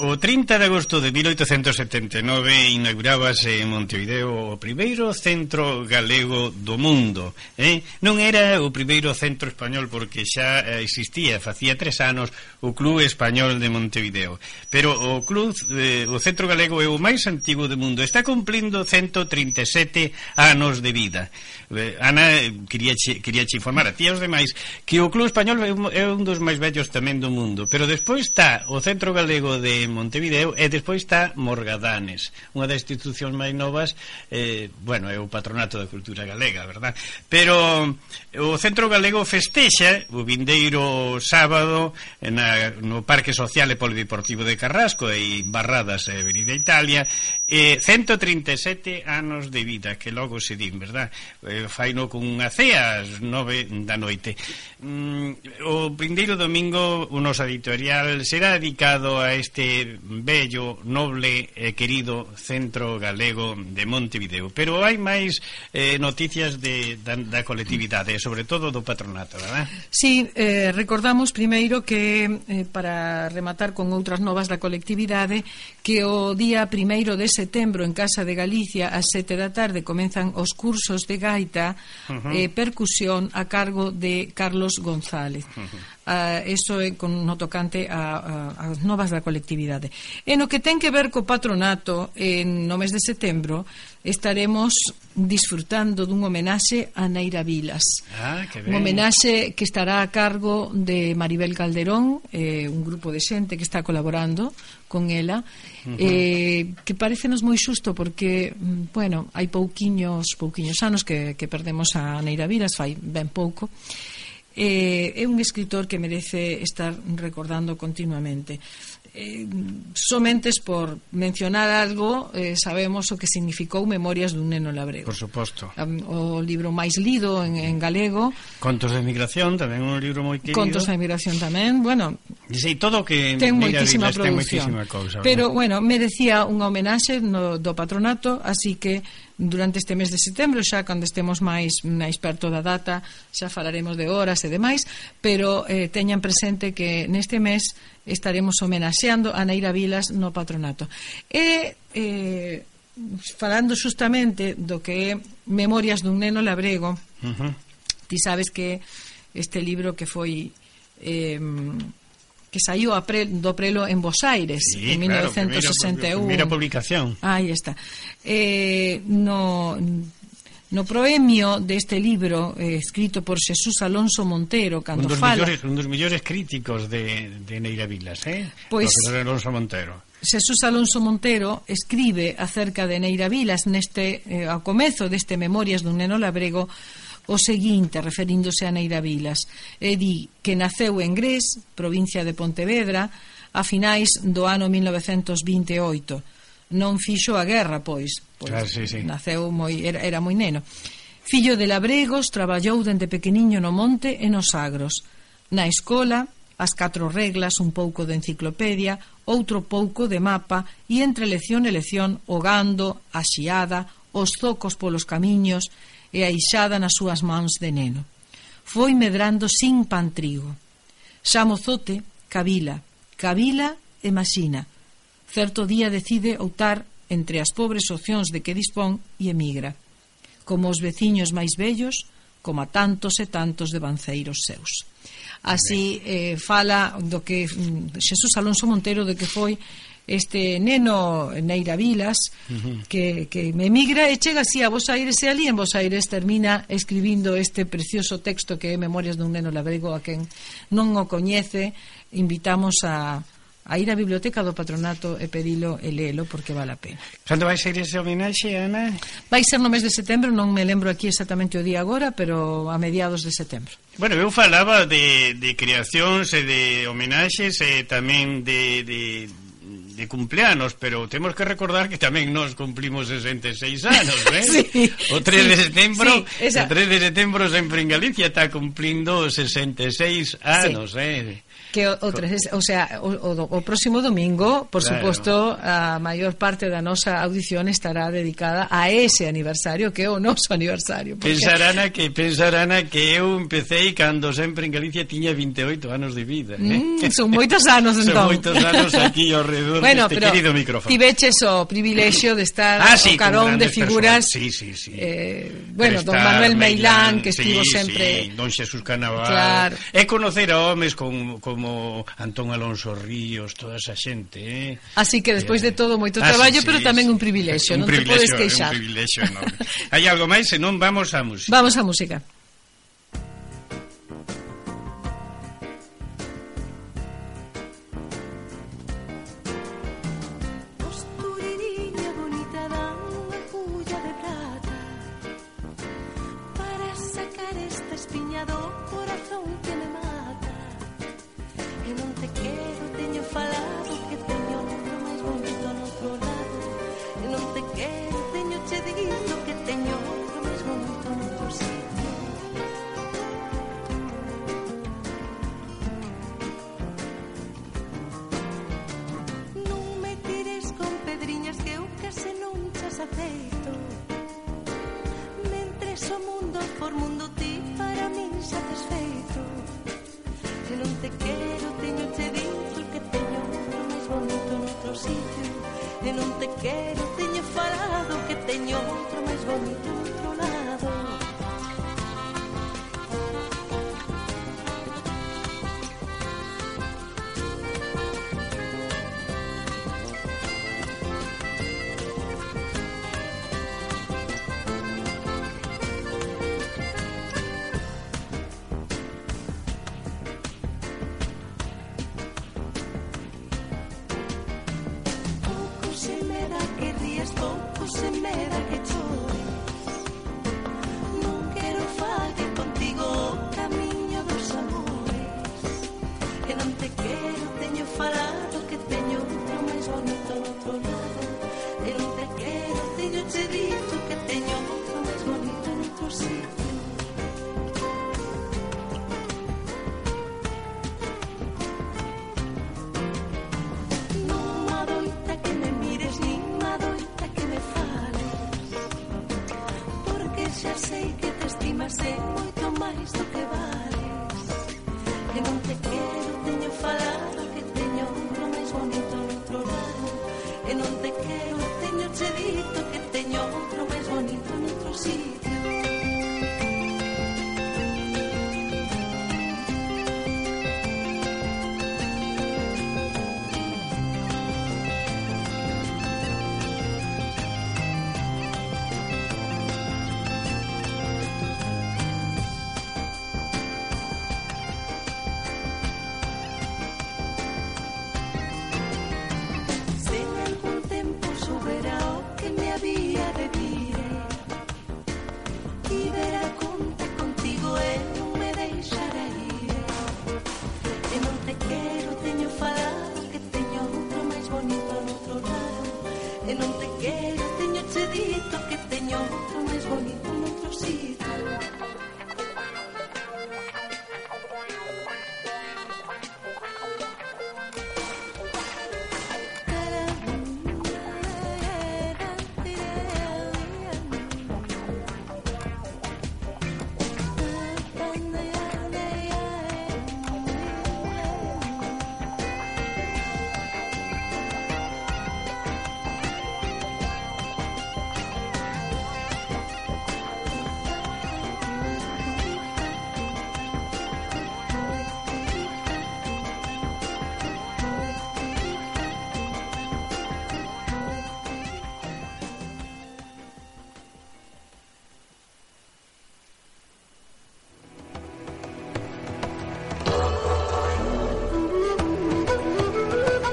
O 30 de agosto de 1879 inaugurábase en Montevideo o primeiro centro galego do mundo. Eh? Non era o primeiro centro español porque xa existía, facía tres anos, o Club Español de Montevideo. Pero o club, eh, o centro galego é o máis antigo do mundo. Está cumplindo 137 anos de vida. Eh, Ana, quería che, quería che informar a ti e aos demais que o Club Español é un dos máis vellos tamén do mundo. Pero despois está o centro galego de en Montevideo e despois está Morgadanes, unha das institucións máis novas, eh, bueno, é o Patronato da Cultura Galega, verdad? Pero eh, o Centro Galego festexa o vindeiro sábado na, no Parque Social e Polideportivo de Carrasco e Barradas e Avenida Italia eh, 137 anos de vida que logo se din, verdad? Eh, faino cunha cea ás 9 da noite mm, o primeiro domingo o noso editorial será dedicado a este bello, noble e eh, querido centro galego de Montevideo, pero hai máis eh, noticias de, da, da colectividade, sobre todo do patronato verdad? Sí, eh, recordamos primeiro que eh, para rematar con outras novas da colectividade que o día primeiro de setembro en Casa de Galicia ás sete da tarde comenzan os cursos de gaita uh -huh. e eh, percusión a cargo de Carlos González. Uh -huh uh, eso é con no tocante a, a, as novas da colectividade. E no que ten que ver co patronato, en no mes de setembro, estaremos disfrutando dun homenaxe a Neira Vilas. Ah, que ben. Un homenaxe que estará a cargo de Maribel Calderón, eh, un grupo de xente que está colaborando con ela, uh -huh. eh, que parecenos moi xusto porque, mm, bueno, hai pouquiños, pouquiños anos que, que perdemos a Neira Vilas, fai ben pouco, e eh, é un escritor que merece estar recordando continuamente. Eh, somentes por mencionar algo eh, sabemos o que significou Memorias dun neno labrego. Por suposto. O libro máis lido en, en galego. Contos de emigración tamén un libro moi querido. Contos de emigración tamén bueno. Dice, todo que ten moitísima produción ten moitísima cousa, pero ¿verdad? bueno merecía unha homenaxe no, do patronato así que durante este mes de setembro, xa cando estemos máis máis perto da data, xa falaremos de horas e demais, pero eh, teñan presente que neste mes estaremos homenaxeando a Neira Vilas no patronato. E eh, falando justamente do que é Memorias dun neno labrego, uh -huh. ti sabes que este libro que foi eh, que saiu a pre, do prelo en Bos Aires sí, en 1961. Claro, primeira publicación. Aí está. Eh, no No proemio deste libro eh, escrito por Xesús Alonso Montero, cando un dos fala... Millores, un dos millores críticos de, de Neira Vilas, eh? Pois, profesor Alonso Montero. Xesús Alonso Montero escribe acerca de Neira Vilas neste eh, ao comezo deste Memorias dun neno labrego o seguinte, referíndose a Neira Vilas, e di que naceu en Grés, provincia de Pontevedra, a finais do ano 1928. Non fixo a guerra, pois, pois ah, sí, sí. naceu moi era, era moi neno. Fillo de labregos, traballou dende pequeniño no monte e nos agros. Na escola, as catro reglas, un pouco de enciclopedia, outro pouco de mapa e entre lección e lección o gando, a xiada, os zocos polos camiños, e aixada nas súas mans de neno. Foi medrando sin pantrigo. Xa mozote, cavila, cavila e maxina. Certo día decide outar entre as pobres opcións de que dispón e emigra, como os veciños máis vellos, como a tantos e tantos de banceiros seus. Así eh, fala do que mm, Xesús Alonso Montero de que foi este neno Neira Vilas uh -huh. que, que me emigra e chega así a Bos Aires e ali en Bos Aires termina escribindo este precioso texto que é Memorias dun neno labrego a quen non o coñece invitamos a a ir á biblioteca do patronato e pedilo e leelo porque vale a pena. Cando vai ser ese homenaxe, Ana? Vai ser no mes de setembro, non me lembro aquí exactamente o día agora, pero a mediados de setembro. Bueno, eu falaba de, de creacións e de homenaxes e tamén de, de, de cumpleanos, pero temos que recordar que tamén nos cumplimos 66 anos, eh? sí, o 3 sí, de setembro, sí, esa... o 3 de setembro sempre en Galicia está cumplindo 66 anos, sí. eh? que o, o, tres, o sea, o, o, o próximo domingo, por claro. suposto, a maior parte da nosa audición estará dedicada a ese aniversario que é o noso aniversario. Porque... Pensarán a que pensarán a que eu empecé cando sempre en Galicia tiña 28 anos de vida, eh? Mm, son moitos anos (laughs) entón. Son moitos anos aquí ao redor bueno, deste querido micrófono. Tiveches o privilexio de estar ah, sí, o carón de figuras. Personas. Sí, sí, sí. Eh, bueno, Prestar, don Manuel Meilán, que estivo sí, sempre sí, Don Xesús Canaval. Claro. E conocer a homes con, con como Antón Alonso Ríos, toda esa xente, eh? Así que despois de eh, todo moito traballo, ah, sí, sí, pero tamén un privilexio, un non privilexio, te podes queixar. Un privilexio enorme. Hai algo máis, senón vamos á música. Vamos á música.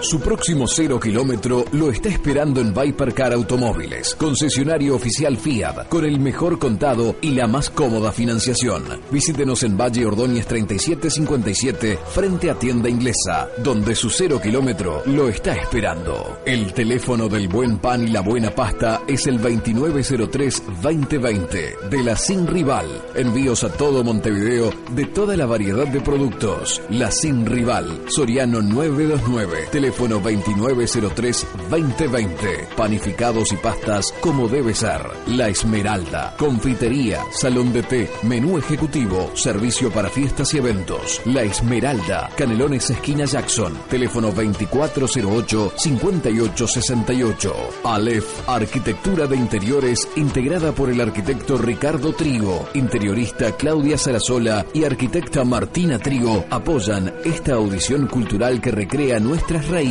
Su próximo cero kilómetro lo está esperando en Viper Car Automóviles, concesionario oficial Fiat, con el mejor contado y la más cómoda financiación. Visítenos en Valle Ordóñez 3757, frente a tienda inglesa, donde su cero kilómetro lo está esperando. El teléfono del buen pan y la buena pasta es el 2903-2020 de la Sin Rival. Envíos a todo Montevideo de toda la variedad de productos. La Sin Rival, Soriano 929, teléfono 2903-2020. Panificados y pastas como debe ser. La Esmeralda, confitería, salón de té, menú ejecutivo, servicio para fiestas y eventos. La Esmeralda, Canelones esquina Jackson, teléfono 2408-5868. Aleph, arquitectura de interiores integrada por el arquitecto Ricardo Trigo, interiorista Claudia Sarasola y arquitecta Martina Trigo apoyan esta audición cultural que recrea nuestras raíces.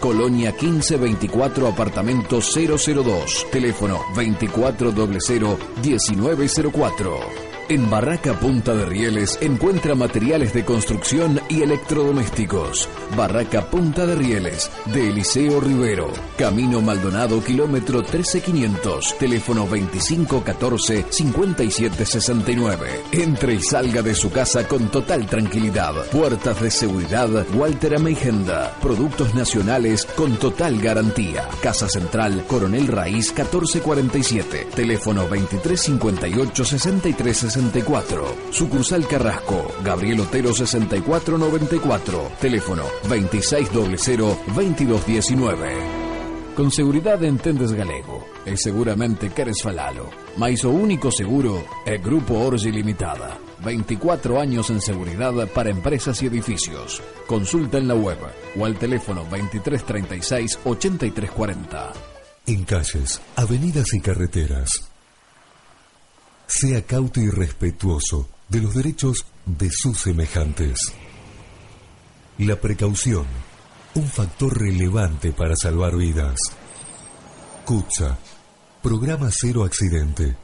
Colonia 1524, apartamento 002, teléfono 2400-1904. En Barraca Punta de Rieles encuentra materiales de construcción y electrodomésticos. Barraca Punta de Rieles, de Eliseo Rivero. Camino Maldonado, kilómetro 13500, teléfono 2514-5769. Entre y salga de su casa con total tranquilidad. Puertas de seguridad Walter Ameigenda. Productos nacionales con total garantía. Casa Central Coronel Raíz 1447, teléfono 2358-6360. 64. Sucursal Carrasco, Gabriel Otero 6494. Teléfono 2600-2219. Con seguridad entendes galego e seguramente queres falalo. Mais o único seguro é Grupo Orge Limitada. 24 años en seguridad para empresas y edificios. Consulta en la web o al teléfono 2336-8340. En calles, avenidas y carreteras sea cauto y respetuoso de los derechos de sus semejantes. La precaución, un factor relevante para salvar vidas. CUTSA, Programa Cero Accidente,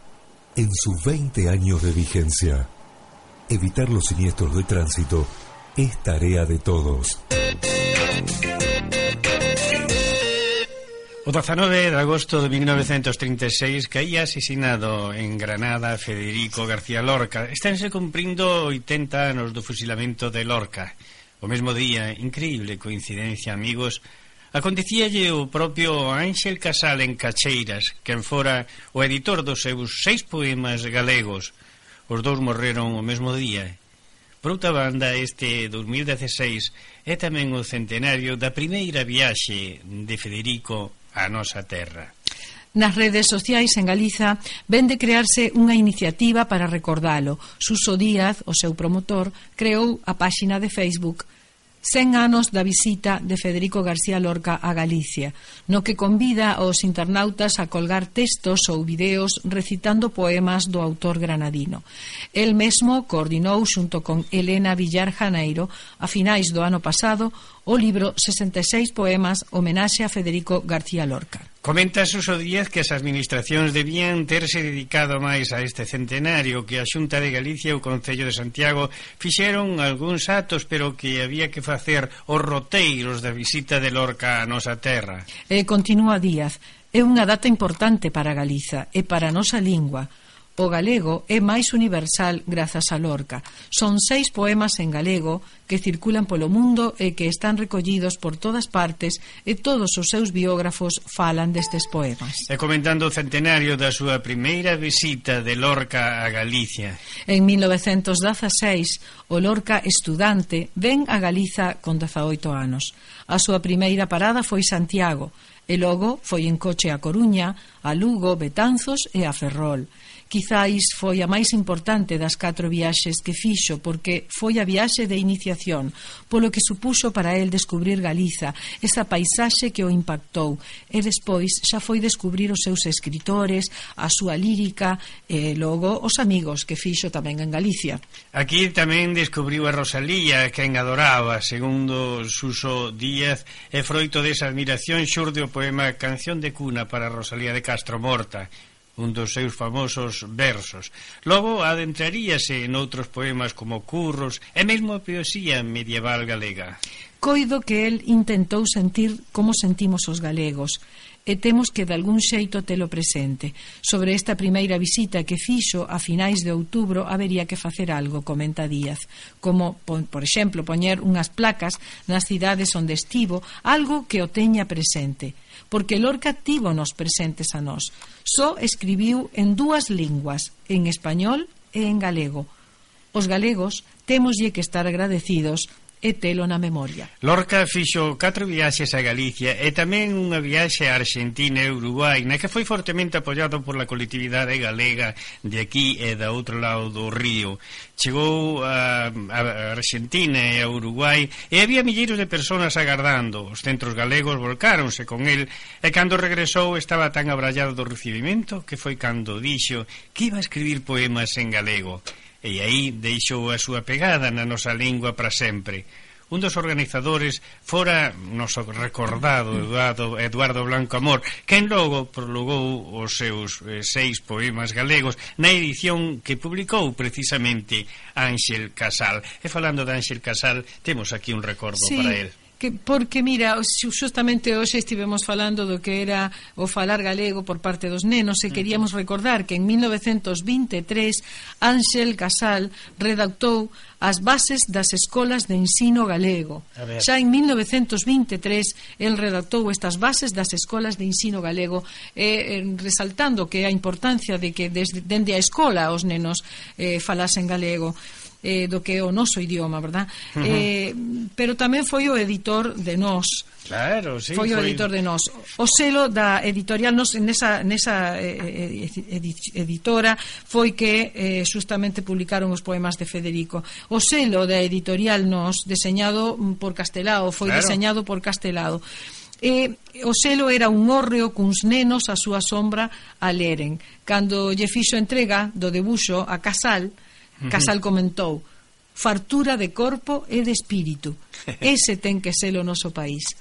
en sus 20 años de vigencia. Evitar los siniestros de tránsito es tarea de todos. O 19 de agosto de 1936 caía asesinado en Granada Federico García Lorca. Estánse cumprindo 80 anos do fusilamento de Lorca. O mesmo día, increíble coincidencia, amigos, acontecíalle o propio Ángel Casal en Cacheiras, quen fora o editor dos seus seis poemas galegos. Os dous morreron o mesmo día. Por outra banda, este 2016 é tamén o centenario da primeira viaxe de Federico a nosa terra. Nas redes sociais en Galiza ven de crearse unha iniciativa para recordalo. Suso Díaz, o seu promotor, creou a páxina de Facebook 100 anos da visita de Federico García Lorca a Galicia, no que convida aos internautas a colgar textos ou videos recitando poemas do autor granadino. El mesmo coordinou xunto con Elena Villar Janeiro a finais do ano pasado o libro 66 poemas homenaxe a Federico García Lorca. Comenta Suso Díaz que as administracións debían terse dedicado máis a este centenario que a Xunta de Galicia e o Concello de Santiago fixeron algúns atos pero que había que facer os roteiros da visita de Lorca a nosa terra. E continúa Díaz, é unha data importante para Galiza e para a nosa lingua, O galego é máis universal grazas a Lorca. Son seis poemas en galego que circulan polo mundo e que están recollidos por todas partes e todos os seus biógrafos falan destes poemas. E comentando o centenario da súa primeira visita de Lorca a Galicia. En 1916, o Lorca estudante ven a Galiza con 18 anos. A súa primeira parada foi Santiago e logo foi en coche a Coruña, a Lugo, Betanzos e a Ferrol quizáis foi a máis importante das catro viaxes que fixo porque foi a viaxe de iniciación polo que supuxo para el descubrir Galiza esa paisaxe que o impactou. E despois xa foi descubrir os seus escritores a súa lírica e logo os amigos que fixo tamén en Galicia. Aquí tamén descubriu a Rosalía que en adoraba segundo Suso Díaz e froito desa admiración xurde o poema Canción de cuna para Rosalía de Castro Morta un dos seus famosos versos. Logo adentraríase en outros poemas como Curros e mesmo a poesía medieval galega. Coido que el intentou sentir como sentimos os galegos, e temos que de algún xeito telo presente. Sobre esta primeira visita que fixo a finais de outubro habería que facer algo, comenta Díaz, como, por exemplo, poñer unhas placas nas cidades onde estivo, algo que o teña presente porque Lorca tívonos presentes a nós. Só escribiu en dúas linguas, en español e en galego. Os galegos temoslle que estar agradecidos e telo na memoria. Lorca fixo catro viaxes a Galicia e tamén unha viaxe a Argentina e Uruguai, na que foi fortemente apoiado por la colectividade galega de aquí e da outro lado do río. Chegou a, a Argentina e a Uruguai e había milleiros de persoas agardando. Os centros galegos volcáronse con el e cando regresou estaba tan abrallado do recibimento que foi cando dixo que iba a escribir poemas en galego e aí deixou a súa pegada na nosa lingua para sempre. Un dos organizadores fora noso recordado Eduardo, Eduardo Blanco Amor, quen logo prologou os seus eh, seis poemas galegos na edición que publicou precisamente Ángel Casal. E falando de Ángel Casal, temos aquí un recordo sí. para él que porque mira, xustamente hoxe estivemos falando do que era o falar galego por parte dos nenos e queríamos recordar que en 1923 Ángel Casal redactou as bases das escolas de ensino galego. Xa en 1923 el redactou estas bases das escolas de ensino galego eh, eh, resaltando que a importancia de que desde dende a escola os nenos eh, falasen galego eh, do que é o noso idioma, verdad? Uh -huh. eh, pero tamén foi o editor de Nós. Claro, sí, foi, foi o editor de Nós. O selo da editorial Nós nesa, nesa eh, eh editora foi que eh, justamente publicaron os poemas de Federico. O selo da editorial Nós, deseñado por Castelao, foi claro. deseñado por Castelao. E o selo era un hórreo cuns nenos a súa sombra a leren. Cando lle fixo entrega do debuxo a Casal, Casal comentou fartura de corpo e de espírito. (laughs) Ese ten que ser o noso país.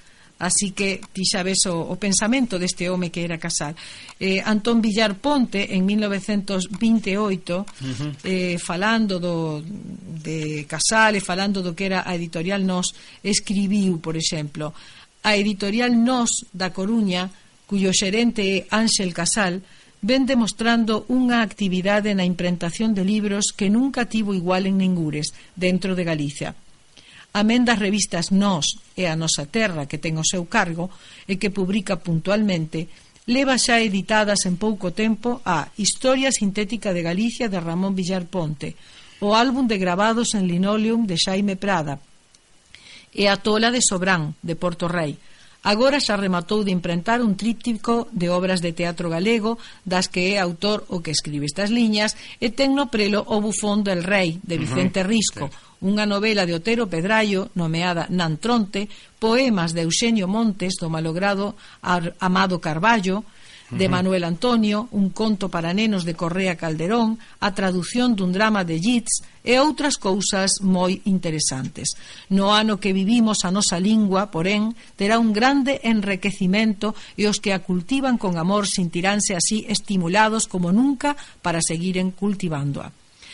Así que ti xa ves o, o pensamento deste home que era Casal. Eh, Antón Villar Ponte, en 1928, uh -huh. eh, falando do, de Casal e falando do que era a editorial Nos, escribiu, por exemplo, a editorial Nos da Coruña, cuyo xerente é Ángel Casal, ven demostrando unha actividade na imprentación de libros que nunca tivo igual en ningures dentro de Galicia. Amén das revistas Nós e a Nosa Terra, que ten o seu cargo e que publica puntualmente, leva xa editadas en pouco tempo a Historia Sintética de Galicia de Ramón Villar Ponte, o álbum de grabados en linoleum de Xaime Prada e a Tola de Sobrán, de Porto Rei, Agora xa rematou de imprentar un tríptico de obras de teatro galego das que é autor o que escribe estas liñas e ten no prelo o bufón del rei de Vicente Risco, unha novela de Otero Pedrallo nomeada Nantronte, poemas de Eugenio Montes do malogrado Amado Carballo, de Manuel Antonio, un conto para nenos de Correa Calderón, a tradución dun drama de Yeats e outras cousas moi interesantes. No ano que vivimos a nosa lingua, porén, terá un grande enriquecimento e os que a cultivan con amor sentiránse así estimulados como nunca para seguiren cultivándoa.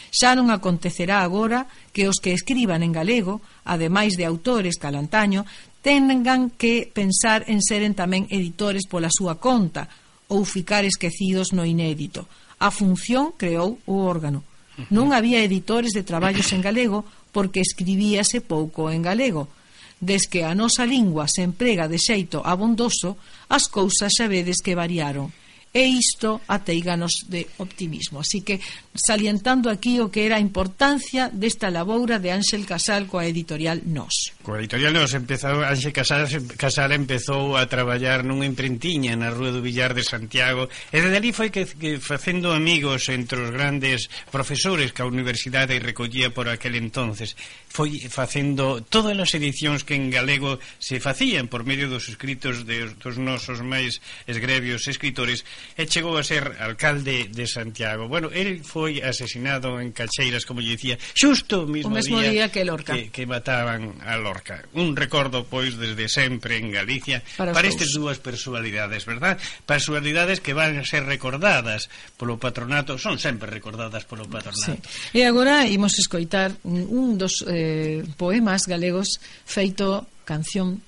Xa non acontecerá agora que os que escriban en galego, ademais de autores calantaño, tengan que pensar en seren tamén editores pola súa conta, ou ficar esquecidos no inédito. A función creou o órgano. Non había editores de traballos en galego porque escribíase pouco en galego. Desque a nosa lingua se emprega de xeito abondoso, as cousas xa vedes que variaron e isto ateiganos de optimismo. Así que salientando aquí o que era a importancia desta laboura de Ángel Casal coa editorial Nos. Coa editorial Nos empezou Ángel Casal, Casal empezou a traballar nunha imprentiña na Rúa do Villar de Santiago e desde ali foi que, que facendo amigos entre os grandes profesores que a universidade recollía por aquel entonces. Foi facendo todas as edicións que en galego se facían por medio dos escritos de, dos nosos máis esgrevios escritores e chegou a ser alcalde de Santiago. Bueno, el foi asesinado en Cacheiras, como lle dicía, xusto o mesmo, o mesmo día, día que Lorca. Que, que mataban a Lorca. Un recordo, pois, desde sempre en Galicia para, para estas dúas personalidades, verdad? Personalidades que van a ser recordadas polo patronato, son sempre recordadas polo patronato. Sí. E agora imos escoitar un dos eh, poemas galegos feito canción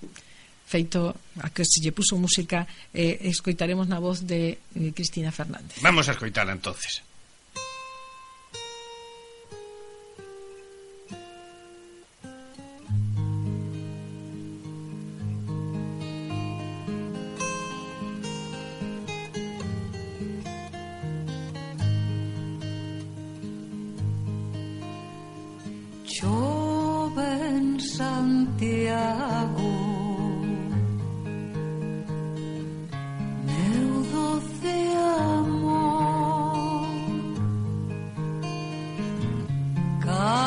feito a que se lle puso música eh, escoitaremos na voz de eh, Cristina Fernández. Vamos a escoitala entonces. Chove en Santiago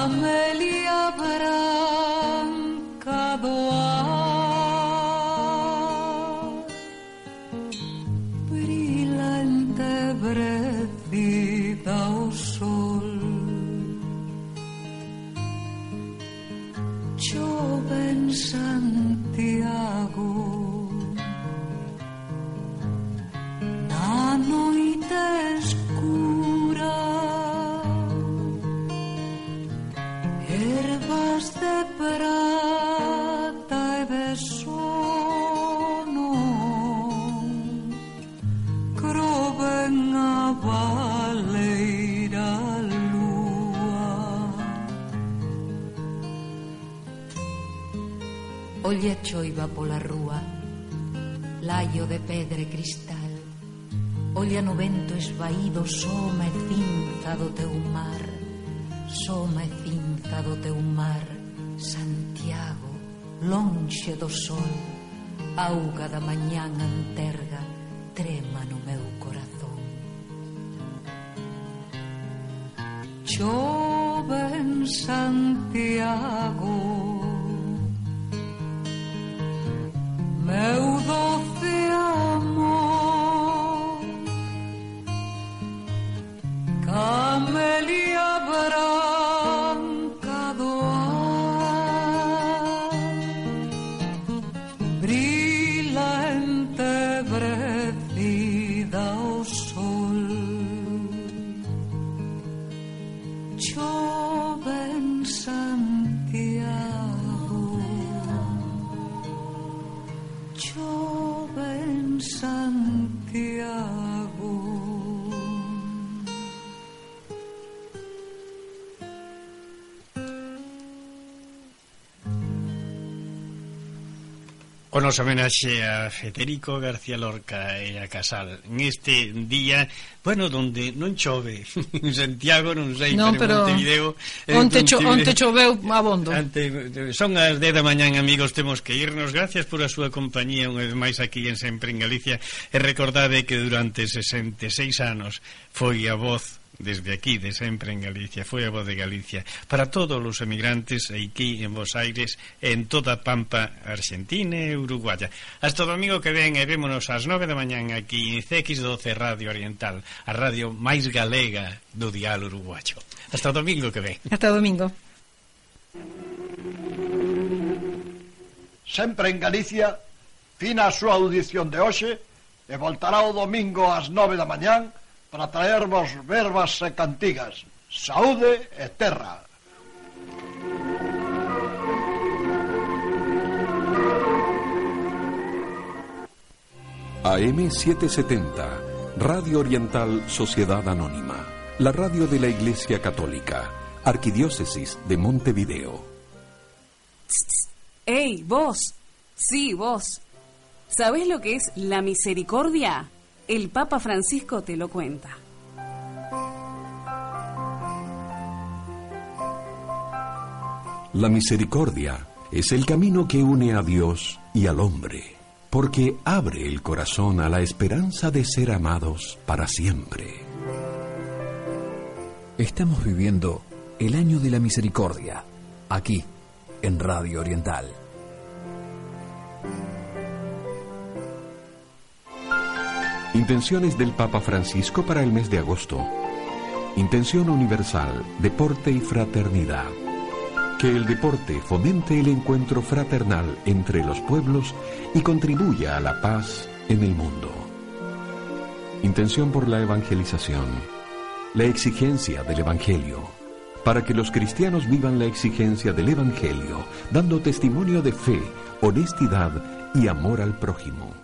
عملي عبرات Olle choiva pola rúa Laio de pedra e cristal Olla no vento esvaído Soma e cinza do teu mar Soma e cinza do teu mar Santiago, lonxe do sol Auga da mañán anterga Trema no meu corazón. Chou O nos homenaxe a Federico García Lorca e a Casal. Neste día, bueno, donde non chove. (laughs) En Santiago, non sei, non, pero, pero Montevideo eh, onte, cho, onte choveu abondo. ante, Son as 10 da mañán, amigos, temos que irnos. Gracias por a súa compañía unha vez máis aquí en Sempre en Galicia. E recordade que durante 66 anos foi a voz desde aquí, de sempre en Galicia, foi a voz de Galicia, para todos os emigrantes aquí en Bos Aires, en toda a Pampa Argentina e Uruguaya. Hasta domingo que ven e vémonos ás 9 da mañán aquí en CX12 Radio Oriental, a radio máis galega do dial uruguayo. Hasta domingo que ven. Hasta domingo. Sempre en Galicia, fina a súa audición de hoxe e voltará o domingo ás 9 da mañán para traervos verbas e cantigas. Saúde e terra. AM770, Radio Oriental Sociedad Anónima, la radio de la Iglesia Católica, Arquidiócesis de Montevideo. ¡Ey, vos! Sí, vos. ¿Sabés lo que es la misericordia? El Papa Francisco te lo cuenta. La misericordia es el camino que une a Dios y al hombre, porque abre el corazón a la esperanza de ser amados para siempre. Estamos viviendo el año de la misericordia, aquí, en Radio Oriental. Intenciones del Papa Francisco para el mes de agosto. Intención universal, deporte y fraternidad. Que el deporte fomente el encuentro fraternal entre los pueblos y contribuya a la paz en el mundo. Intención por la evangelización. La exigencia del Evangelio. para que los cristianos vivan la exigencia del Evangelio, dando testimonio de fe, honestidad y amor al prójimo.